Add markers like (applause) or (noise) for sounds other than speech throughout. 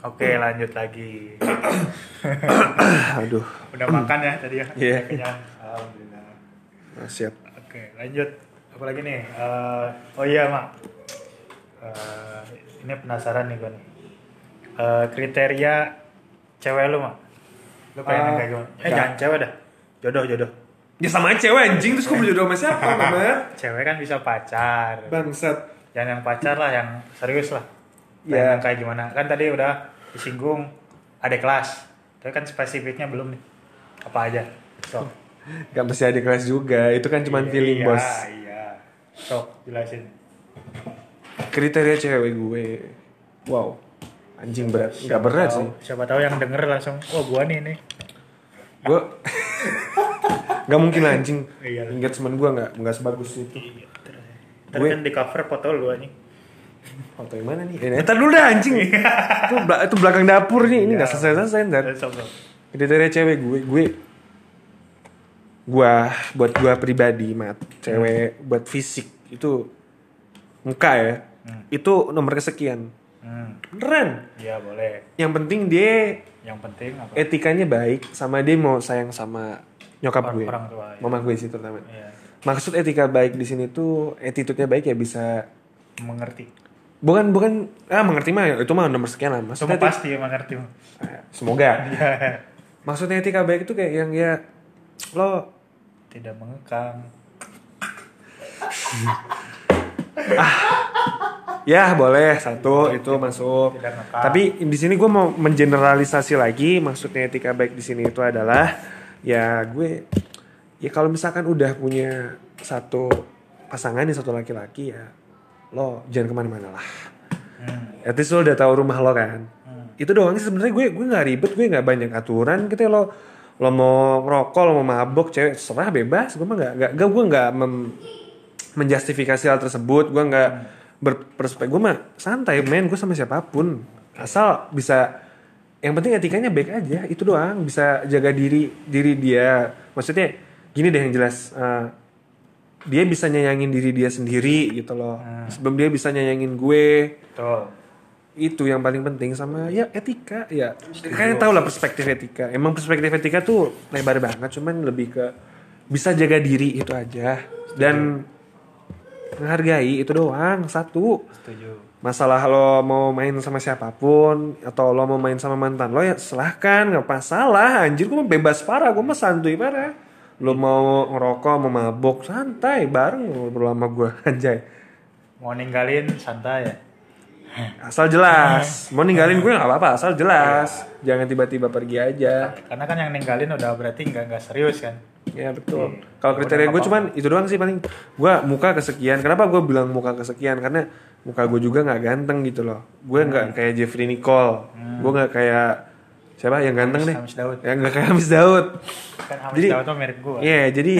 Oke, lanjut lagi. (coughs) Aduh, Udah makan ya tadi ya? Iya. Kenyang. Alhamdulillah. nah, siap. Oke, lanjut. Apa lagi nih? Eh, oh iya, Mak. Eh, ini penasaran nih gue nih. Eh, kriteria cewek lu, Mak. Lu pengen Eh, kayak gimana? Eh, jangan cewek dah. Jodoh, jodoh. Ya sama aja cewek anjing terus gue mau jodoh sama siapa, (laughs) Mamat? Cewek kan bisa pacar. Bangsat. Jangan yang pacar lah, yang serius lah. Ya. yang kayak gimana? Kan tadi udah disinggung ada kelas. Tapi kan spesifiknya belum nih. Apa aja? Sok. (laughs) Gak mesti ada kelas juga, itu kan cuma feeling iya, bos. Iya. Sok, jelasin. Kriteria cewek gue, wow, anjing berat, nggak berat tahu- sih. Siapa tahu yang denger langsung, oh gua nih nih. Gue (laughs) nggak mungkin lah, anjing. Iya. Engagement gue nggak nggak sebagus itu. Iya, terus. Kan di cover foto lu anjing. Foto yang mana nih? Eh, ntar dulu dah anjing. itu, itu belakang dapur nih, ini nggak Iya. selesai selesai ntar. Sok. kriteria cewek gue gue gua buat gua pribadi mat cewek buat fisik itu muka ya Hmm. itu nomor kesekian Hmm. beneran Iya, boleh. yang penting dia Yang penting apa? etikanya baik sama dia mau sayang sama nyokap Orang- gue orang tua, ya. mama gue sih terutama Iya, maksud etika baik di sini tuh attitude-nya baik ya bisa mengerti. Bukan bukan ah mengerti mah itu mah nomor sekian lah Semua maksudnya pasti mengerti. eh, semoga Iya. maksudnya etika baik itu kayak yang ya lo Tidak mengekang. Ya boleh satu itu masuk. Tidak. Tapi di sini gue mau mengeneralisasi lagi maksudnya etika baik di sini itu adalah ya gue ya kalau misalkan udah punya satu pasangan nih satu laki-laki ya lo jangan ke mana-mana lah. Hmm. At least lo udah tahu rumah lo kan. Hmm. Itu doang sih sebenarnya gue gue nggak ribet gue nggak banyak aturan gitu ya lo lo mau ngerokok lo mau mabok cewek serah bebas gue mah nggak nggak gue nggak menjustifikasi hal tersebut gue nggak berperspektif gue mah santai men gue sama siapa pun asal bisa yang penting etikanya baik aja itu doang bisa jaga diri diri dia maksudnya gini deh yang jelas eh, dia bisa nyayangin diri dia sendiri gitu loh. Sebelum dia bisa nyayangin gue. Betul. itu yang paling penting sama ya etika ya. Kalian tahu lah perspektif etika. Emang perspektif etika tuh lebar banget cuman lebih ke bisa jaga diri itu aja. Dan menghargai itu doang satu. Setuju. masalah lo mau main sama siapa pun atau lo mau main sama mantan lo ya silahkan nggak masalah. Anjir gue bebas parah gue mah santuy parah lo mau ngerokok mau mabok santai bareng ngobrol sama gue (laughs) anjay Mau ninggalin santai ya. Asal jelas. (laughs) Mau ninggalin gue nggak apa-apa, asal jelas. Jangan tiba-tiba pergi aja. Karena kan yang ninggalin udah berarti nggak nggak serius kan. Ya betul. Iya. Kalau kriteria gue cuman itu doang sih paling. Gue muka kesekian. Kenapa gue bilang muka kesekian? Karena muka gue juga nggak ganteng gitu loh. Gue Hmm. nggak kayak Jeffrey Nicole. Gue nggak kayak siapa yang ganteng deh? Hamis Daud. Yang nggak kayak Hamis Daud. Kan Hamis Jadi- Daud tuh mirip gua. Iya, jadi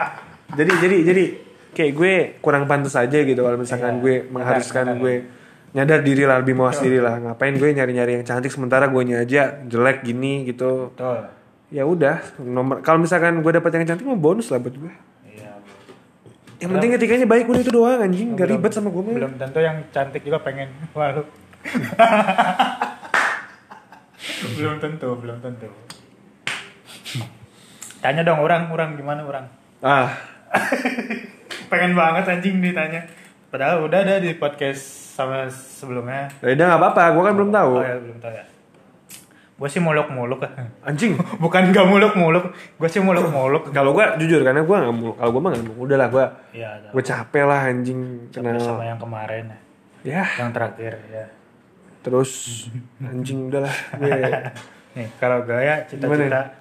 (laughs) jadi jadi jadi kayak gue kurang pantas aja gitu kalau misalkan Iya, gue mengharuskan benar. gue nyadar diri lah lebih mawas diri lah ngapain gue nyari-nyari yang cantik sementara gue aja jelek gini gitu Betul. ya udah nomor kalau misalkan gue dapet yang cantik mah bonus lah buat gue Iya. yang penting etikanya baik udah itu doang anjing gak Belum- ribet sama gue Belum tentu yang cantik juga pengen (laughs) walu. (laughs) belum tentu, belum tentu. Tanya dong orang, orang gimana orang? ah (laughs) Pengen banget anjing ditanya. Padahal udah ada di podcast sama sebelumnya. ya udah nggak apa-apa gue kan belum tahu Oh ya, belum tahu ya. Gue sih muluk-muluk ya. anjing (laughs) Bukan gak muluk-muluk, gue sih muluk-muluk. (laughs) kalau gue jujur karena gue nggak mau kalau gue mah nggak mau udah lah gue Iya, gue capek lah anjing sama kenal yang kemarin ya. ya Yang terakhir ya. Terus (laughs) anjing udahlah gue (laughs) Nih, kalau gaya cita-cita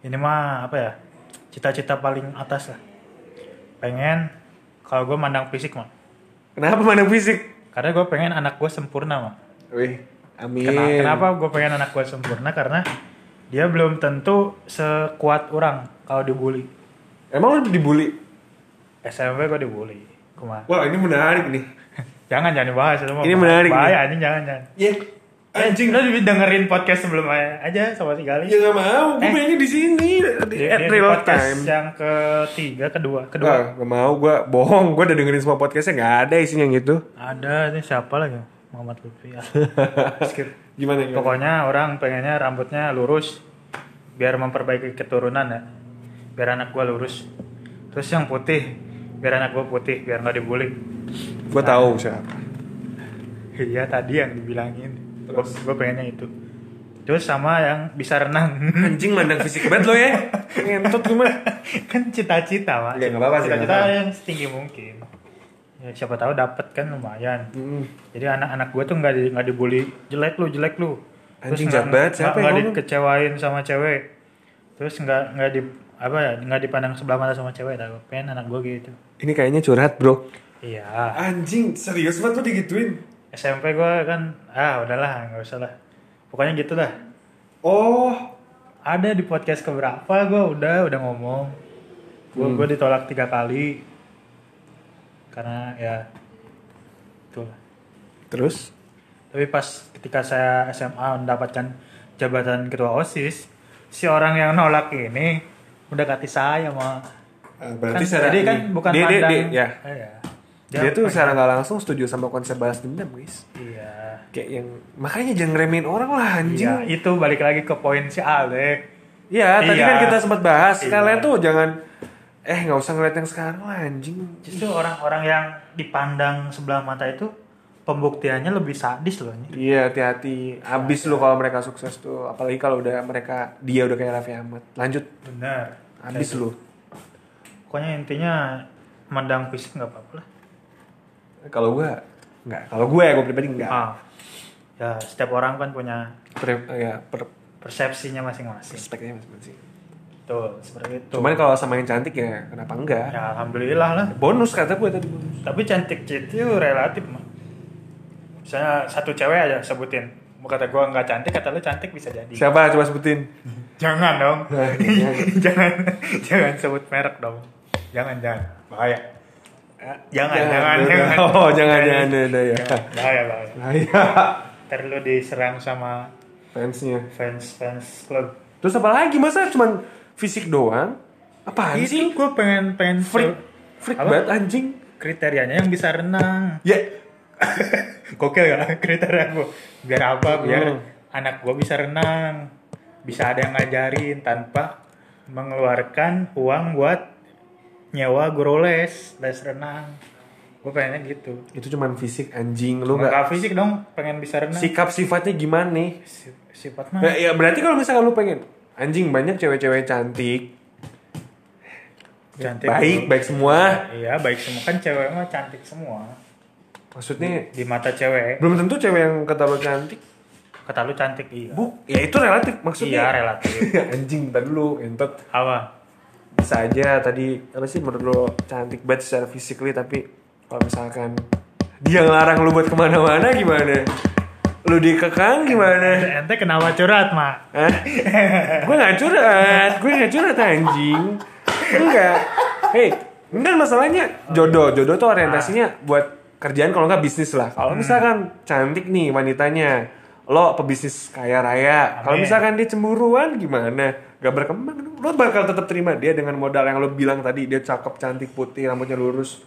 ini mah apa ya? Cita-cita paling atas lah. Pengen kalau gue mandang fisik mah. kenapa mana fisik Karena gue pengen anak gue sempurna mah. wih amin Kenapa, kenapa gue pengen anak gue sempurna? Karena dia belum tentu sekuat orang kalau dibully. emang lu dibully SMP gue dibully. Kumaha? wah ini menarik nih Jangan jangan dibahas itu mah. Ini bahaya. menarik nih. Bahaya anjing jangan jangan. ya Anjing lo dengerin podcast sebelumnya aja sama si Gali. ya nggak mau gue Eh. pengennya di sini di, Di, at real podcast time yang ketiga, kedua, kedua. Gak, gak mau gue bohong gue udah dengerin semua podcastnya nggak ada isinya yang gitu Ada ini siapa lagi? Muhammad Lutfi ah. (laughs) skip Gimana gimana? pokoknya orang pengennya rambutnya lurus biar memperbaiki keturunan ya biar anak gua lurus terus yang putih biar anak gua putih biar nggak dibully Gue tahu siapa. iya tadi yang dibilangin Terus? gua pengennya itu terus sama yang bisa renang Anjing mandang fisik banget lo ya. Ngentot gimana? (laughs) kan cita-cita pak Ya, nggak apa-apa sih, cita-cita yang setinggi mungkin ya siapa tahu dapat kan lumayan Hmm. jadi anak-anak gue tuh nggak di, nggak dibully jelek lu jelek lu Anjing, nggak- jahat. Siapa nggak- dikecewain sama cewek terus nggak nggak di apa ya nggak dipandang sebelah mata sama cewek dah pengen anak gue gitu Ini kayaknya curhat bro. iya Anjing serius banget tuh digituin. SMP gue kan ah udahlah nggak usah lah pokoknya gitu dah Oh. ada di podcast keberapa gue udah udah ngomong gue Hmm. gue ditolak tiga kali karena ya itulah Terus? Tapi pas ketika saya SMA mendapatkan jabatan ketua OSIS, si orang yang nolak ini udah kati saya mah. Eh, berarti kan, secara jadi kan bukan dia, dia, dia, ya. Iya. Dia, tuh secara nggak langsung setuju sama konsep balas dendam guys. Iya. Kayak yang makanya jangan remehin orang lah anjing. Iya, itu balik lagi ke poin si Ale. Iya, tadi Iya. kan kita sempat bahas. Iya. Kalian tuh jangan eh nggak usah ngeliat yang sekarang lah anjing. Justru orang-orang yang dipandang sebelah mata itu pembuktiannya lebih sadis loh ini. Iya, hati-hati. Abis lu kalau mereka sukses tuh, apalagi kalau udah mereka dia udah kayak Raffi Ahmad. Lanjut, Benar. abis lu. gitu. Pokoknya intinya mandang fisik nggak apa-apa lah. Kalau gua nggak, kalau gue gue pribadi nggak. Ah. Ya, setiap orang kan punya Per, ya, per, persepsinya masing-masing. perspektifnya masing-masing. Tuh, seperti itu. Cuman kalau sama yang cantik ya kenapa enggak? ya alhamdulillah lah. Bonus kata gue tadi bonus. Tapi cantik itu relatif mah. Misalnya satu cewek aja sebutin. Mau kata gua nggak cantik, kata lu cantik bisa jadi. Siapa coba sebutin? Jangan dong. (laughs) Jangan. (laughs) jangan jangan sebut merek dong. Jangan jangan. Bahaya. Jangan jangan jangan. Oh, jangan jangan jangan ya. Jangan. Bahaya bahaya. Bahaya. Ntar lu diserang sama Fansnya. fans fans klub. Terus apa lagi masa cuman fisik doang? Apaan sih? Gue pengen pengen Freak, freak Apa? banget anjing. kriterianya yang bisa renang. Ya, (laughs) Gokil gak (laughs) kriteria gue? Biar apa? Biar Hmm. anak gue bisa renang, bisa ada yang ngajarin tanpa mengeluarkan uang buat nyewa guru les, les renang. Gue pengennya gitu. itu cuman fisik anjing lu nggak fisik dong, pengen bisa renang. sikap sifatnya gimana nih? Si- sifat mah. Ya, ya berarti kalau misalkan lu pengen anjing banyak cewek-cewek cantik, Cantik. baik, baik semua. Iya, baik semua kan cewek mah cantik semua. Maksudnya Di mata cewek, belum tentu cewek yang kata lu cantik. kata lu cantik iya. Bu, ya itu relatif maksudnya. Iya, relatif. (laughs) anjing tadi lu entot Apa? bisa aja tadi apa sih menurut lo cantik banget secara physically tapi kalau misalkan dia ngelarang lu buat ke mana-mana gimana? Lu dikekang gimana? Ente kenapa curhat, Mak? Hah? gue gak curhat, gue gak curhat anjing. Enggak. Hei, enggak masalahnya jodoh. Jodoh tuh orientasinya buat kerjaan kalau nggak bisnis lah. Kalau misalkan cantik nih wanitanya, lo pebisnis kaya raya. Kalau misalkan dia cemburuan gimana? Gak berkembang, lo bakal tetap terima dia dengan modal yang lo bilang tadi dia cakep, cantik, putih, rambutnya lurus,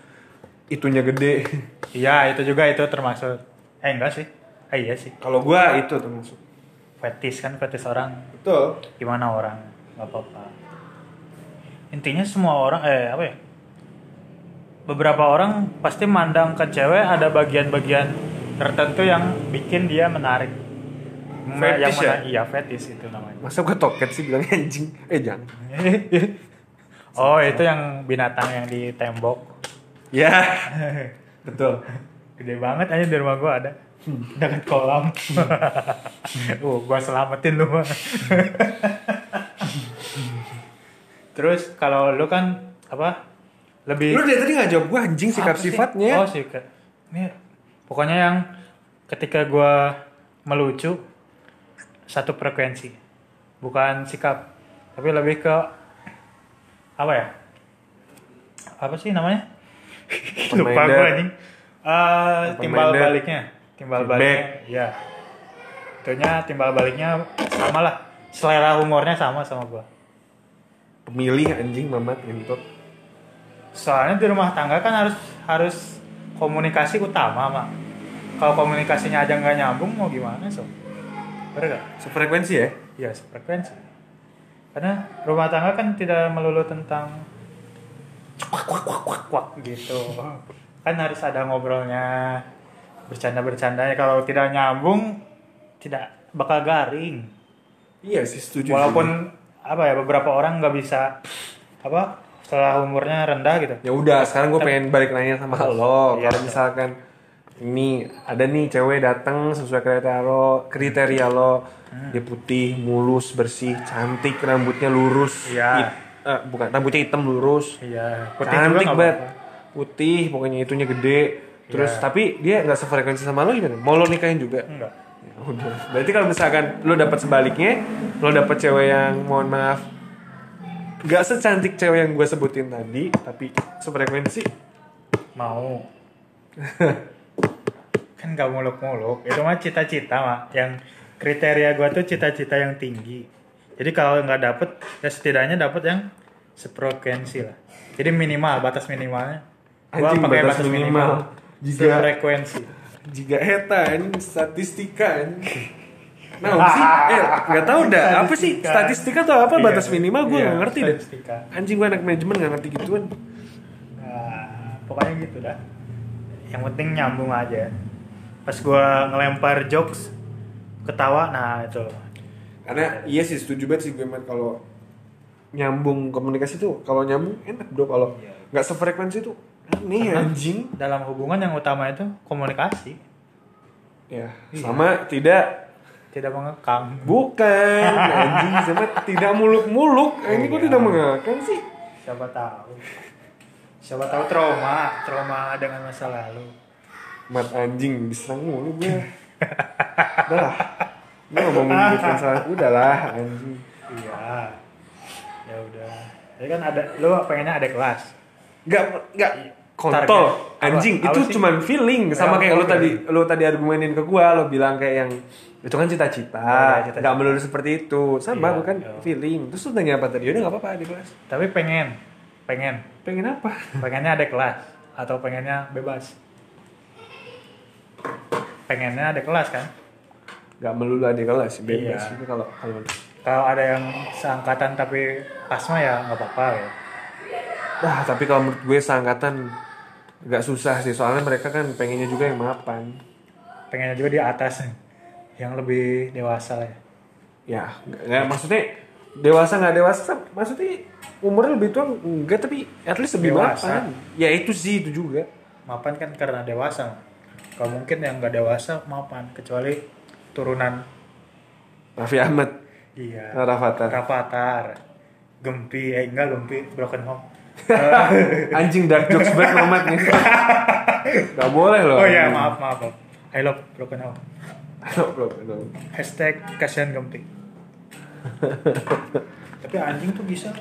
itunya gede. (laughs) Iya, itu juga itu termasuk. Eh enggak sih. Eh iya sih. Kalau gua itu termasuk. Fetis kan fetis orang. Betul. Gimana orang? Gak apa-apa. Intinya semua orang eh apa ya? Beberapa orang pasti mandang ke cewek ada bagian-bagian tertentu yang bikin dia menarik. Fetish yang ya? mana- Iya, fetis itu namanya. Masa gua toket sih bilangnya anjing? Eh jangan. (laughs) oh, itu yang binatang yang di tembok. Ya, (laughs) betul. Gede banget aja di rumah gua ada. Dekat kolam. oh, (laughs) gua selamatin lu mah. Terus kalau lu kan apa? Lebih Lu dari tadi gak jawab gue anjing sikap sifatnya. Oh, sikap. Ini pokoknya yang ketika gua melucu satu frekuensi. Bukan sikap, tapi lebih ke apa ya? Apa sih namanya? (laughs) Lupa gua anjing. Eh, timbal baliknya. Timbal Feedback. baliknya. Ya. Itunya timbal baliknya sama lah. Selera humornya sama sama gua. Pemilih anjing mamat ngentot. Soalnya di rumah tangga kan harus harus komunikasi utama, Mak. kalau komunikasinya aja nggak nyambung mau gimana so bener gak? Sefrekuensi ya? Iya sefrekuensi karena rumah tangga kan tidak melulu tentang kuak kuak kuak kuak kuak gitu kan harus ada ngobrolnya bercanda bercandanya kalau tidak nyambung tidak bakal garing Iya sih setuju. walaupun apa ya beberapa orang nggak bisa apa setelah umurnya rendah gitu. Ya udah sekarang gue pengen balik nanya sama lo. Iya, kalau misalkan ini ada nih cewek datang sesuai kriteria lo kriteria lo. Hmm. dia putih mulus bersih cantik rambutnya lurus Iya. Hit- eh, bukan rambutnya hitam lurus. Iya putih cantik banget. putih pokoknya itunya gede. Terus Iya. tapi dia nggak sefrekuensi sama lo gimana? Mau lo nikahin juga? Enggak. Ya udah. Berarti kalau misalkan lo dapat sebaliknya, lo dapat cewek yang mohon maaf nggak secantik cewek yang gue sebutin tadi, tapi sefrekuensi. mau. Kan gak muluk-muluk. Itu mah cita-cita mah yang kriteria gua tuh cita-cita yang tinggi. Jadi kalau nggak dapet ya setidaknya dapet yang sefrekuensi lah. Jadi minimal batas minimalnya. Anjing, pakai batas batas, minimal. minimal, Jika- sefrekuensi. Jika eta ini statistika. Nah, sih, eh nggak tahu dah apa sih Statistika. atau apa Iya, batas minimal gue iya, nggak ngerti deh. Anjing gue anak manajemen nggak ngerti gituan. Nah, pokoknya gitu dah yang penting nyambung aja pas gua ngelempar jokes ketawa nah itu Karena iya sih setuju banget sih gue kalau nyambung komunikasi tuh kalau nyambung enak bro kalau Iya. nggak sefrekuensi tuh aneh anjing. dalam hubungan yang utama itu komunikasi Ya, Iya. sama tidak tidak mengekang bukan anjing sama tidak muluk-muluk. Ini kok Iya. tidak mengakang sih? siapa tahu siapa tahu trauma trauma dengan masa lalu Mat anjing diserang mulu gue. Udah lah. Gue ngomongin gitu masalah. Udah lah anjing. iya ya udah jadi kan ada lu pengennya ada kelas Gak, gak kontol Target. anjing Apa- itu apa cuman feeling sama Ya, kayak lo tadi lo tadi argumenin ke gua lo bilang kayak yang itu kan cita-cita Oh, ya, cita-cita. nggak melulu seperti itu. Sama Iya, bukan? iya. feeling. Terus lo tanya apa tadi? Udah nggak apa-apa dibahas. Tapi pengen pengen. Pengen apa? Pengennya ada kelas atau pengennya bebas? Pengennya ada kelas kan? Nggak melulu ada kelas sih bebas Iya. itu kalau kalau kalau ada yang seangkatan tapi asma ya nggak apa-apa ya. Nah, tapi kalau menurut gue seangkatan nggak susah sih. Soalnya mereka kan pengennya juga yang mapan. Pengennya juga di atas yang lebih dewasa lah ya. Ya nggak maksudnya dewasa nggak dewasa maksudnya umurnya lebih tua enggak tapi at least lebih Dewasa. mapan. Ya itu sih itu juga. Mapan kan karena dewasa. Kalau mungkin yang nggak dewasa mapan kecuali turunan. Raffi Ahmad. Iya. Rafathar. Rafathar. Gempi eh enggak Gempi Broken Home. (laughs) Anjing dark jokes banget nih. (laughs) Nggak boleh loh oh iya maaf maaf maaf. I love Broken Home Hashtag kasihan Gempi (laughs) tapi anjing tuh bisa.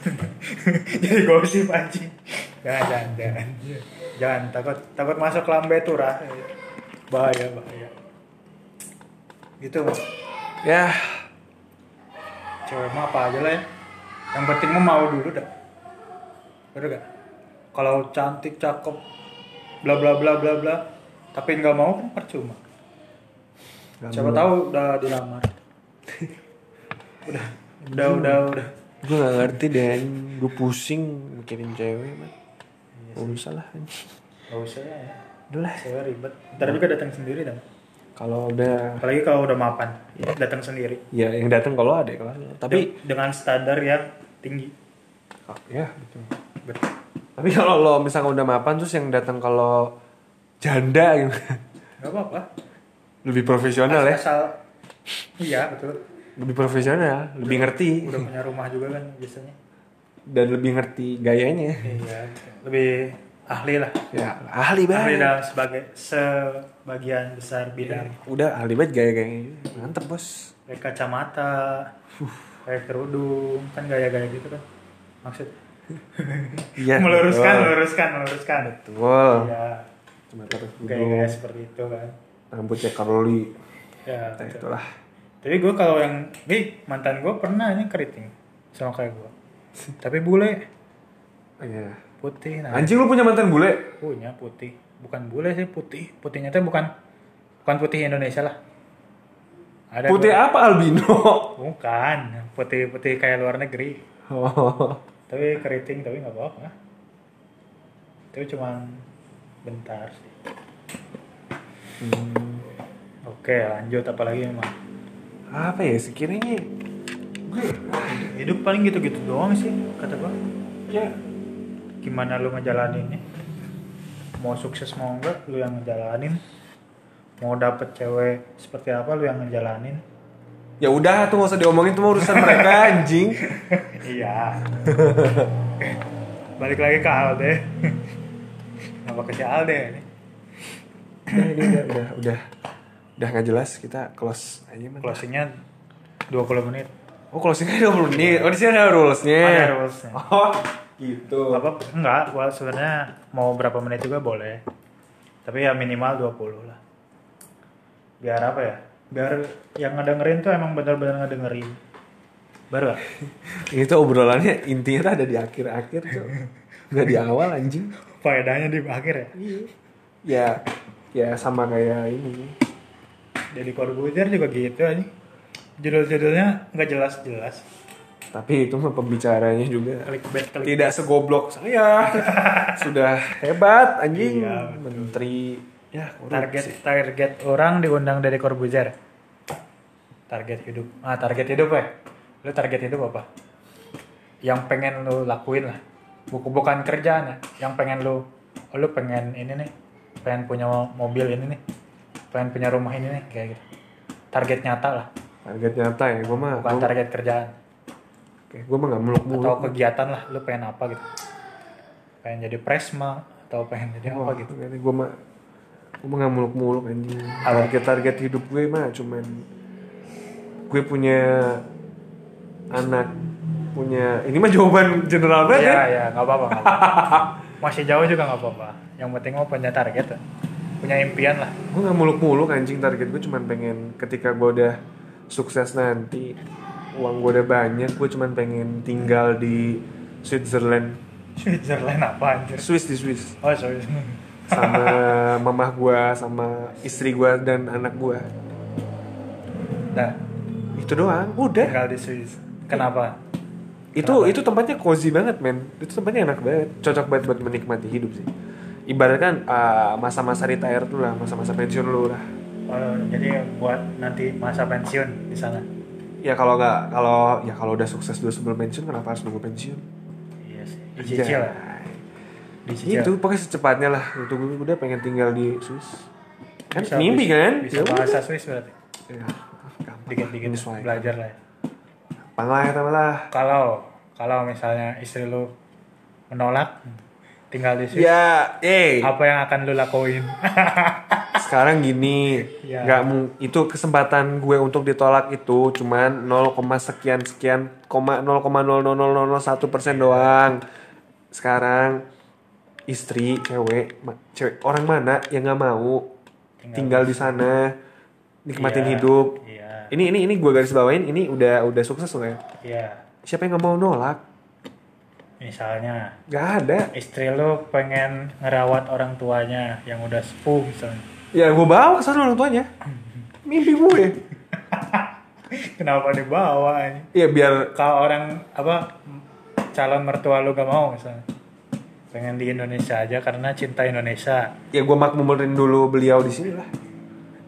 (laughs) Jadi gosip anjing. Jangan jangan jangan. Jangan takut takut masuk lambe turah bahaya bahaya. Gitu mas. Ya. Cewek mah apa aja lah ya. Yang penting mah mau dulu dah. Bener gak? Kalau cantik cakep bla bla bla bla bla tapi nggak mau kan percuma Nggak siapa tahu udah dilamar. (laughs) Udah udah udah udah. gue nggak ngerti dan gue pusing mikirin cewek man. Iya Gak usah lah nggak usah ya. Udah lah. saya ribet. Ntar juga datang sendiri dong kalau udah apalagi kalau udah mapan datang sendiri. Ya yang datang kalau ada kelas tapi De- dengan standar yang tinggi. Oh, ya betul. Betul. tapi kalau lo misalkan udah mapan terus yang datang kalau janda gitu. Nggak apa-apa lebih profesional ya. Asal iya betul. Lebih profesional lebih ngerti. Udah punya rumah juga kan biasanya. Dan lebih ngerti gayanya. Iya lebih ahli lah. Ya ahli ahli banget dalam sebagai sebagian besar bidang. Udah ahli banget gaya gayanya. Mantep bos. Kayak kacamata kayak kerudung kan gaya-gaya gitu kan. Maksud. Iya (laughs) meluruskan betul. meluruskan meluruskan. Betul. Iya. Cuma terus gaya-gaya seperti itu kan rambutnya karoli ya nah, betul. itulah. Tapi gue kalau yang nih mantan gue pernah nih keriting sama kayak gue tapi bule. Iya. Putih nah. Anjing lu punya mantan bule? Punya putih. Bukan bule sih putih. Putihnya tuh bukan bukan putih Indonesia lah. Ada Putih dua- apa albino? bukan putih putih kayak luar negeri. Oh. tapi keriting tapi nggak apa-apa. Itu cuman bentar sih Hmm. oke lanjut. Apalagi emang Apa ya sekiranya gue hidup paling gitu-gitu doang sih kata gua. Ya. Gimana lu ngejalaninnya? Mau sukses mau enggak lu yang ngejalanin. Mau dapet cewek seperti apa lu yang ngejalanin. Ya udah tuh gak usah diomongin tuh urusan mereka (laughs) anjing. iya. Balik lagi ke Alde. Kenapa ke si Alde ini Udah, ini udah udah udah udah nggak jelas kita close aja man. closingnya 20 menit Oh closingnya 20 menit. Oh di sini ada rulesnya. ada rulesnya Oh gitu. apa enggak gua sebenarnya mau berapa menit juga boleh tapi ya minimal 20 lah biar apa ya biar yang ngedengerin tuh emang bener-bener ngedengerin baru (laughs) tuh obrolannya intinya tuh ada di akhir-akhir tuh. (laughs) Nggak di awal anjing. faedahnya di akhir ya Ya ya sama kayak ini. Deddy Corbuzier juga gitu aja. Judul-judulnya nggak jelas-jelas. Tapi itu mah pembicaranya juga clickbait clickbait. tidak segoblok saya. (laughs) Sudah hebat anjing. Iya, betul. Menteri. Ya target target orang diundang Deddy Corbuzier. Target hidup. Ah target hidup ya lu target hidup apa? Yang pengen lu lakuin lah. Buku bukan kerjaan ya. Yang pengen lu oh, lu pengen ini nih pengen punya mobil ini nih pengen punya rumah ini nih kayak gitu target nyata lah Target nyata ya, gue mah. bukan Gua, target kerjaan gue mah nggak muluk-muluk. atau kegiatan lah lu pengen apa gitu pengen jadi presma atau pengen jadi apa gitu Gue mah gue mah nggak muluk-muluk anjing. Apa? Target-target hidup gue mah cuman gue punya anak punya ini mah jawaban general banget ya ya. ya nggak apa-apa. (laughs) masih jauh juga nggak apa-apa. Yang penting mau punya target. Ya. punya impian lah. Gue nggak muluk-muluk anjing. Target gue cuman pengen ketika gue udah sukses nanti uang gue udah banyak gue cuman pengen tinggal di Switzerland. Switzerland apa anjir? Swiss di Swiss. Oh sorry. Sama (laughs) mamah gue sama istri gue dan anak gue nah. Itu doang. Udah. Tinggal di Swiss. Kenapa itu itu tempatnya cozy banget men. Itu tempatnya enak banget. Cocok banget buat menikmati hidup sih. Ibaratkan ah, masa-masa retire tuh lah masa-masa pensiun lu lah. Oh, jadi buat nanti masa pensiun di sana? Ya kalau nggak kalau ya kalau udah sukses dulu sebelum pensiun kenapa harus nunggu pensiun? Iya sih. Dicicil dicicil. Itu pokoknya secepatnya lah. Untuk gue udah pengen tinggal di Swiss. Kan Bisa- mimpi bisa- kan? bisa Ya bahasa. Swiss berarti. Ya, dikit-dikit belajar lah ya. Gampang lah ya teman lah kalau kalau misalnya istri lu menolak tinggal di Swiss ya eh. Apa yang akan lu lakuin? (laughs) Sekarang gini Ya. nggak mu- itu kesempatan gue untuk ditolak itu cuman 0, sekian sekian koma 0,00001 persen doang. Sekarang istri cewek cewek orang mana yang nggak mau? Tinggal, di sana nikmatin Iya, hidup. iya ini ini ini gue garis bawain ini udah udah sukses loh ya. Iya. Siapa yang nggak mau nolak? Misalnya. Nggak ada. Istri lu pengen ngerawat orang tuanya yang udah sepuh misalnya. Ya gue bawa ke sana orang tuanya. Mimpi gue. Kenapa dibawa ini ya biar kalau orang apa calon mertua lu gak mau misalnya. Pengen di Indonesia aja karena cinta Indonesia. Ya gue makmurin dulu beliau di sini lah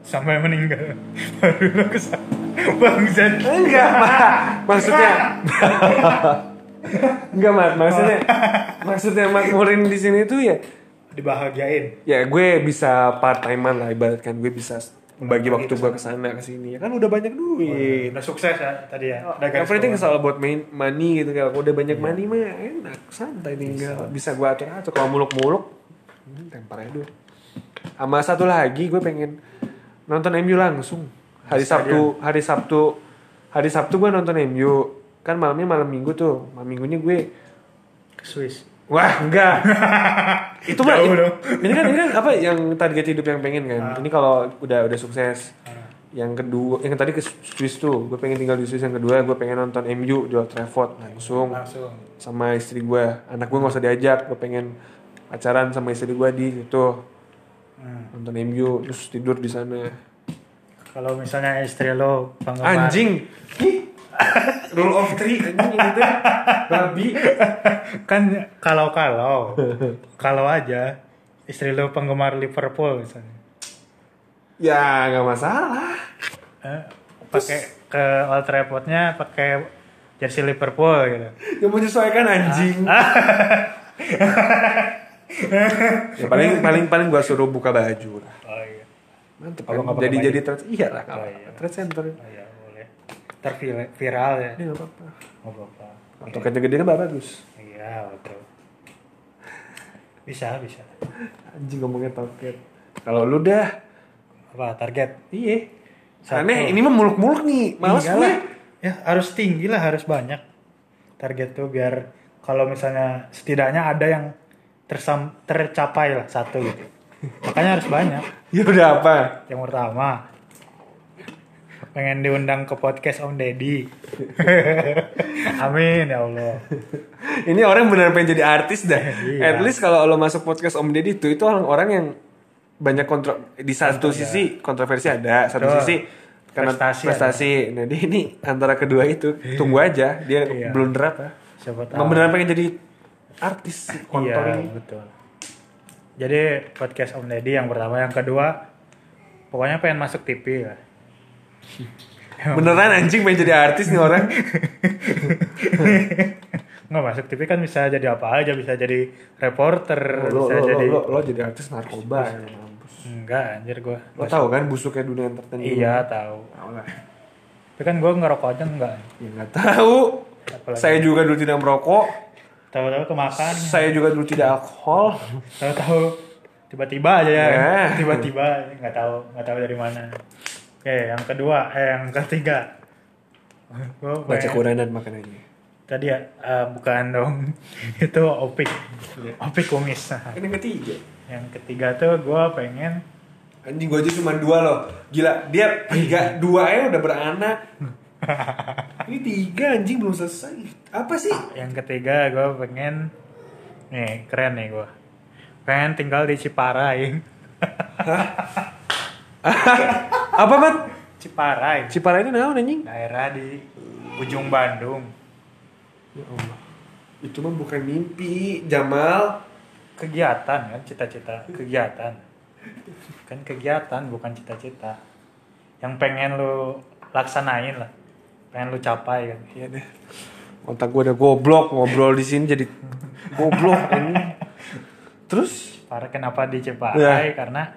sampai meninggal. (laughs) Baru lu ke sana bangsat Enggak, Mak. Maksudnya Enggak, Mak. Maksudnya (laughs) maksudnya makmurin di sini tuh ya dibahagiain. Ya gue bisa part timean lah ibaratkan. Gue bisa bagi waktu gue ke sana ke sini. Ya kan udah banyak duit. udah sukses ya tadi ya. Udah garis Everything all about main, money gitu kalau udah banyak money mah enak santai tinggal bisa. Gue atur atur kalau muluk-muluk hmm, tempar aja dulu. Sama satu lagi gue pengen nonton MU langsung hari Sabtu hari Sabtu hari Sabtu gue nonton MU kan malamnya malam minggu tuh malam minggunya gue ke Swiss Wah, enggak. (laughs) itu mah ini, kan ini kan apa yang target hidup yang pengen kan. Ini kalau udah udah sukses. Ah. Yang kedua, yang tadi ke Swiss tuh, gue pengen tinggal di Swiss. Yang kedua, gue pengen nonton MU di Old Trafford langsung langsung sama istri gue. Anak gue nggak usah diajak, gue pengen pacaran sama istri gue di situ. Hmm. nonton MU terus tidur di sana. Kalau misalnya istri lo penggemar anjing! (laughs) Rule of three anjing gitu babi. Kan kalau kalau kalau aja istri lo penggemar Liverpool misalnya. Ya nggak masalah. Eh, pakai ke Old Traffordnya pakai jersey Liverpool gitu. Yang menyesuaikan anjing (laughs) ya paling paling paling gua suruh buka baju lah. Oh iya. Mantep Kalau kan? jadi jadi trans iya lah Oh, iya. trans center. Oh iya boleh. Terviral viral ya? Nggak apa-apa. Oh apa toketnya gede kan nggak bagus iya betul. Bisa bisa. Anjing ngomongnya toket kalau lu dah. Apa target? Iya. Aneh ini mah muluk-muluk nih. Males gue. ya harus tinggi lah harus banyak. Target tuh biar kalau misalnya setidaknya ada yang tersam tercapai lah satu gitu. Makanya harus banyak. Ya udah apa? Yang pertama pengen diundang ke podcast Om Deddy. (laughs) Amin ya Allah. Ini orang beneran pengen jadi artis dah. (laughs) Iya. at least kalau lo masuk podcast Om Deddy itu itu orang-orang yang banyak kontro di satu sisi kontroversi ada satu Betul. sisi karena Prestasi prestasi, nah dia ini antara kedua itu tunggu aja dia Iya. blunder apa siapa tahu. beneran pengen jadi artis si kontol iya ini betul. Jadi podcast Om Deddy yang pertama. Yang kedua pokoknya pengen masuk TV lah. (laughs) Beneran anjing pengen jadi artis nih orang. (laughs) Nggak masuk TV kan bisa jadi apa aja. Bisa jadi reporter lo, bisa lo, jadi lo, lo jadi artis narkoba ya, enggak anjir gue lo tahu kan busuknya dunia entertainment? Iya tahu. Tahu lah. Tapi kan gue ngerokok aja enggak ya nggak tahu. Apalagi- saya juga dulu tidak merokok tahu-tahu kemakan saya juga dulu tidak alkohol. Tahu-tahu tiba-tiba aja ya. Ya. tiba-tiba. Nggak tahu nggak tahu dari mana. Oke yang kedua eh yang ketiga. Gue baca Quranan makanannya tadi ya eh, bukan dong. (laughs) Itu opik. Opik kumis. Nah, yang ketiga. Yang ketiga tuh gue pengen anjing gue aja cuma dua loh. Gila dia tiga dua ya udah beranak (laughs) ini tiga anjing belum selesai. Apa sih? Yang ketiga gue pengen nih keren nih gue pengen tinggal di Ciparai (laughs) apa man Ciparai Cipara itu naon anjing? Daerah di ujung Bandung. Ya Allah. Itu mah bukan mimpi Jamal. Kegiatan kan cita-cita. Kegiatan. Kan kegiatan bukan cita-cita. Yang pengen lu laksanain lah pengen lu capai kan Iya deh. Otak gue udah goblok ngobrol di sini jadi goblok (laughs) ini. Terus Parah kenapa di Ciparai Ya. karena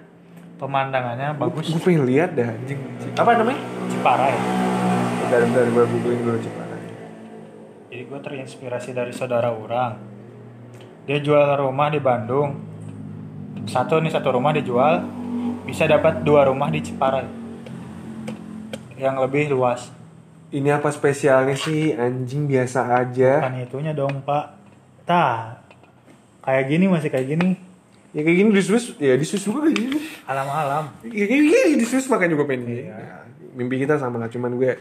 pemandangannya bagus gue pengen lihat dah anjing. Apa namanya? Ciparai Bentar bentar gue googling dulu Cipara. jadi gue terinspirasi dari saudara orang dia jual rumah di Bandung satu nih satu rumah dijual bisa dapat dua rumah di Ciparai yang lebih luas Ini apa spesialnya sih anjing biasa aja. kan itunya dong pak tah kayak gini masih kayak gini Ya kayak gini di Swiss, ya di Swiss juga kayak gini. alam-alam Ya kayak gini di Swiss makanya gue pengen. Ya, mimpi kita sama lah, cuman gue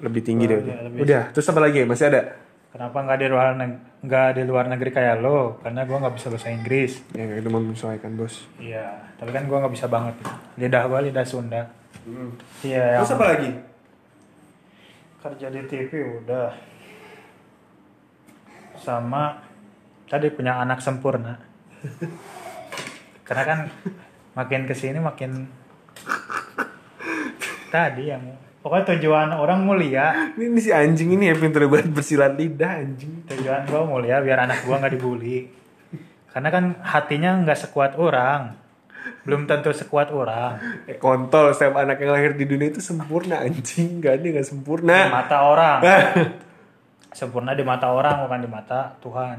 lebih tinggi Oh, deh. iya, udah. lebih- Udah, terus apa lagi? Masih ada? kenapa nggak di luar nggak di luar negeri kayak lo karena gue nggak bisa bahasa Inggris Ya itu mau menyesuaikan bos. iya tapi kan gue nggak bisa banget lidah gue lidah Sunda iya yang Terus apa lagi? Kerja di TV udah. Sama tadi punya anak sempurna. Karena kan makin ke sini makin tadi yang pokoknya tujuan orang mulia. Ini, ini si anjing ini ya pinter banget bersilat lidah anjing. tujuan gua mulia biar anak gua nggak dibully. Karena kan hatinya nggak sekuat orang belum tentu sekuat orang. Eh, kontol setiap anak yang lahir di dunia itu sempurna anjing. Gak ada gak di sempurna. Mata orang. (laughs) Sempurna di mata orang bukan di mata Tuhan.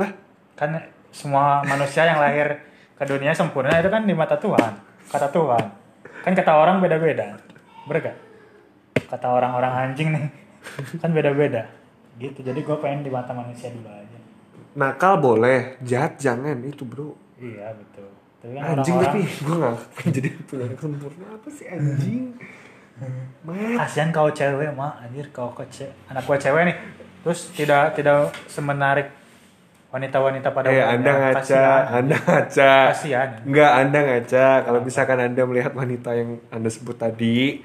Lah. Kan semua manusia yang lahir ke dunia sempurna itu kan di mata Tuhan kata Tuhan. Kan kata orang beda-beda. Berga kata orang-orang anjing nih kan beda-beda. Gitu jadi gue pengen di mata manusia dulu aja. Nakal boleh jahat jangan itu bro. Iya betul tapi kan anjing orang-orang tapi gue gak pengen jadi punya anak sempurna apa sih anjing Mat. kasihan kau cewek mah anjir kau ke ce- anak gua cewek nih terus tidak tidak semenarik wanita-wanita pada Eh. Anda ngaca, Kasihan. Anda ngaca. Kasihan. Enggak, Anda ngaca. Kalau misalkan Anda melihat wanita yang Anda sebut tadi,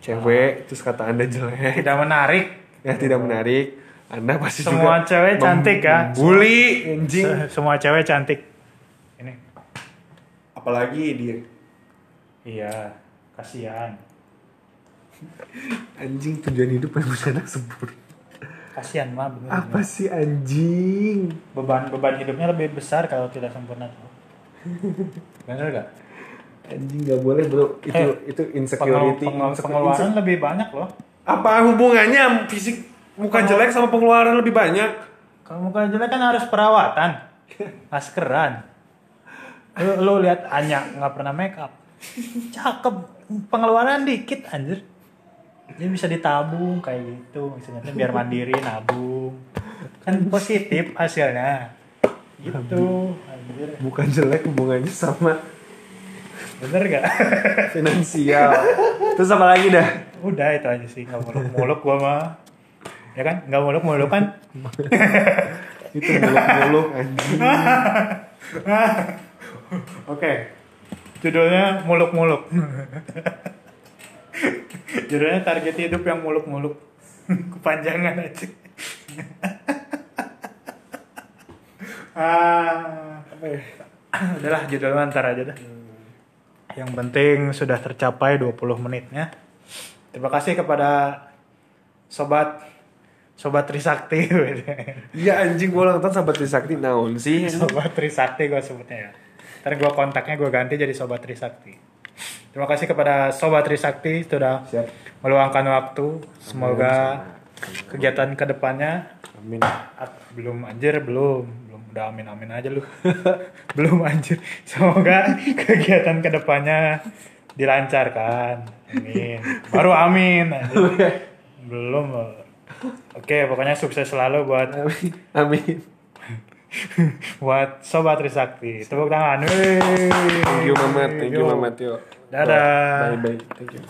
cewek, terus kata Anda jelek, tidak menarik ya tidak menarik, Anda pasti Semua juga cewek cantik ya. Bully, anjing. Se- semua cewek cantik Apalagi dia iya kasihan anjing tujuan hidup yang anak sempurna. kasihan mah bener Apa sih anjing? beban beban hidupnya lebih besar kalau tidak sempurna tuh bener gak Anjing nggak boleh bro. Itu Eh, itu Pengel- insecurity. pengel- Inse- pengeluaran lebih banyak loh Apa hubungannya fisik muka jelek sama pengeluaran lebih banyak? kalau muka jelek kan harus perawatan (laughs) maskeran lu, lu lihat Anya nggak pernah make up. Cakep. Pengeluaran dikit anjir. Dia bisa ditabung kayak gitu. Misalnya biar mandiri nabung. Kan positif hasilnya. Gitu anjir. Bukan jelek hubungannya sama bener gak (laughs) finansial. Terus apa lagi dah? udah itu aja sih. Nggak muluk muluk gua mah. Ya kan? Nggak muluk muluk kan? (laughs) Itu muluk-muluk anjing. (laughs) Oke. Judulnya muluk-muluk. Judulnya target hidup yang muluk-muluk. Kepanjangan aja. ah, Apa ya? udahlah judulnya ntar aja dah. Yang penting sudah tercapai 20 menitnya. Terima kasih kepada sobat sobat Trisakti. Iya anjing gue ulang tahun sahabat Trisakti naon sih? Sobat Trisakti gue sebutnya ya. Ntar gue kontaknya gue ganti jadi Sobat Trisakti. Terima kasih kepada Sobat Trisakti sudah Siap. meluangkan waktu. Semoga kegiatan ke depannya Amin. belum anjir belum belum udah amin amin aja lu (laughs) belum anjir semoga (laughs) kegiatan ke depannya dilancarkan amin baru amin anjir. (laughs) belum oke pokoknya sukses selalu buat Amin. Amin. (laughs) buat sobat Trisakti tepuk tangan Wey. Thank you Mamat, thank you Yo. Mamat yo. Dadah. Bye bye. Thank you.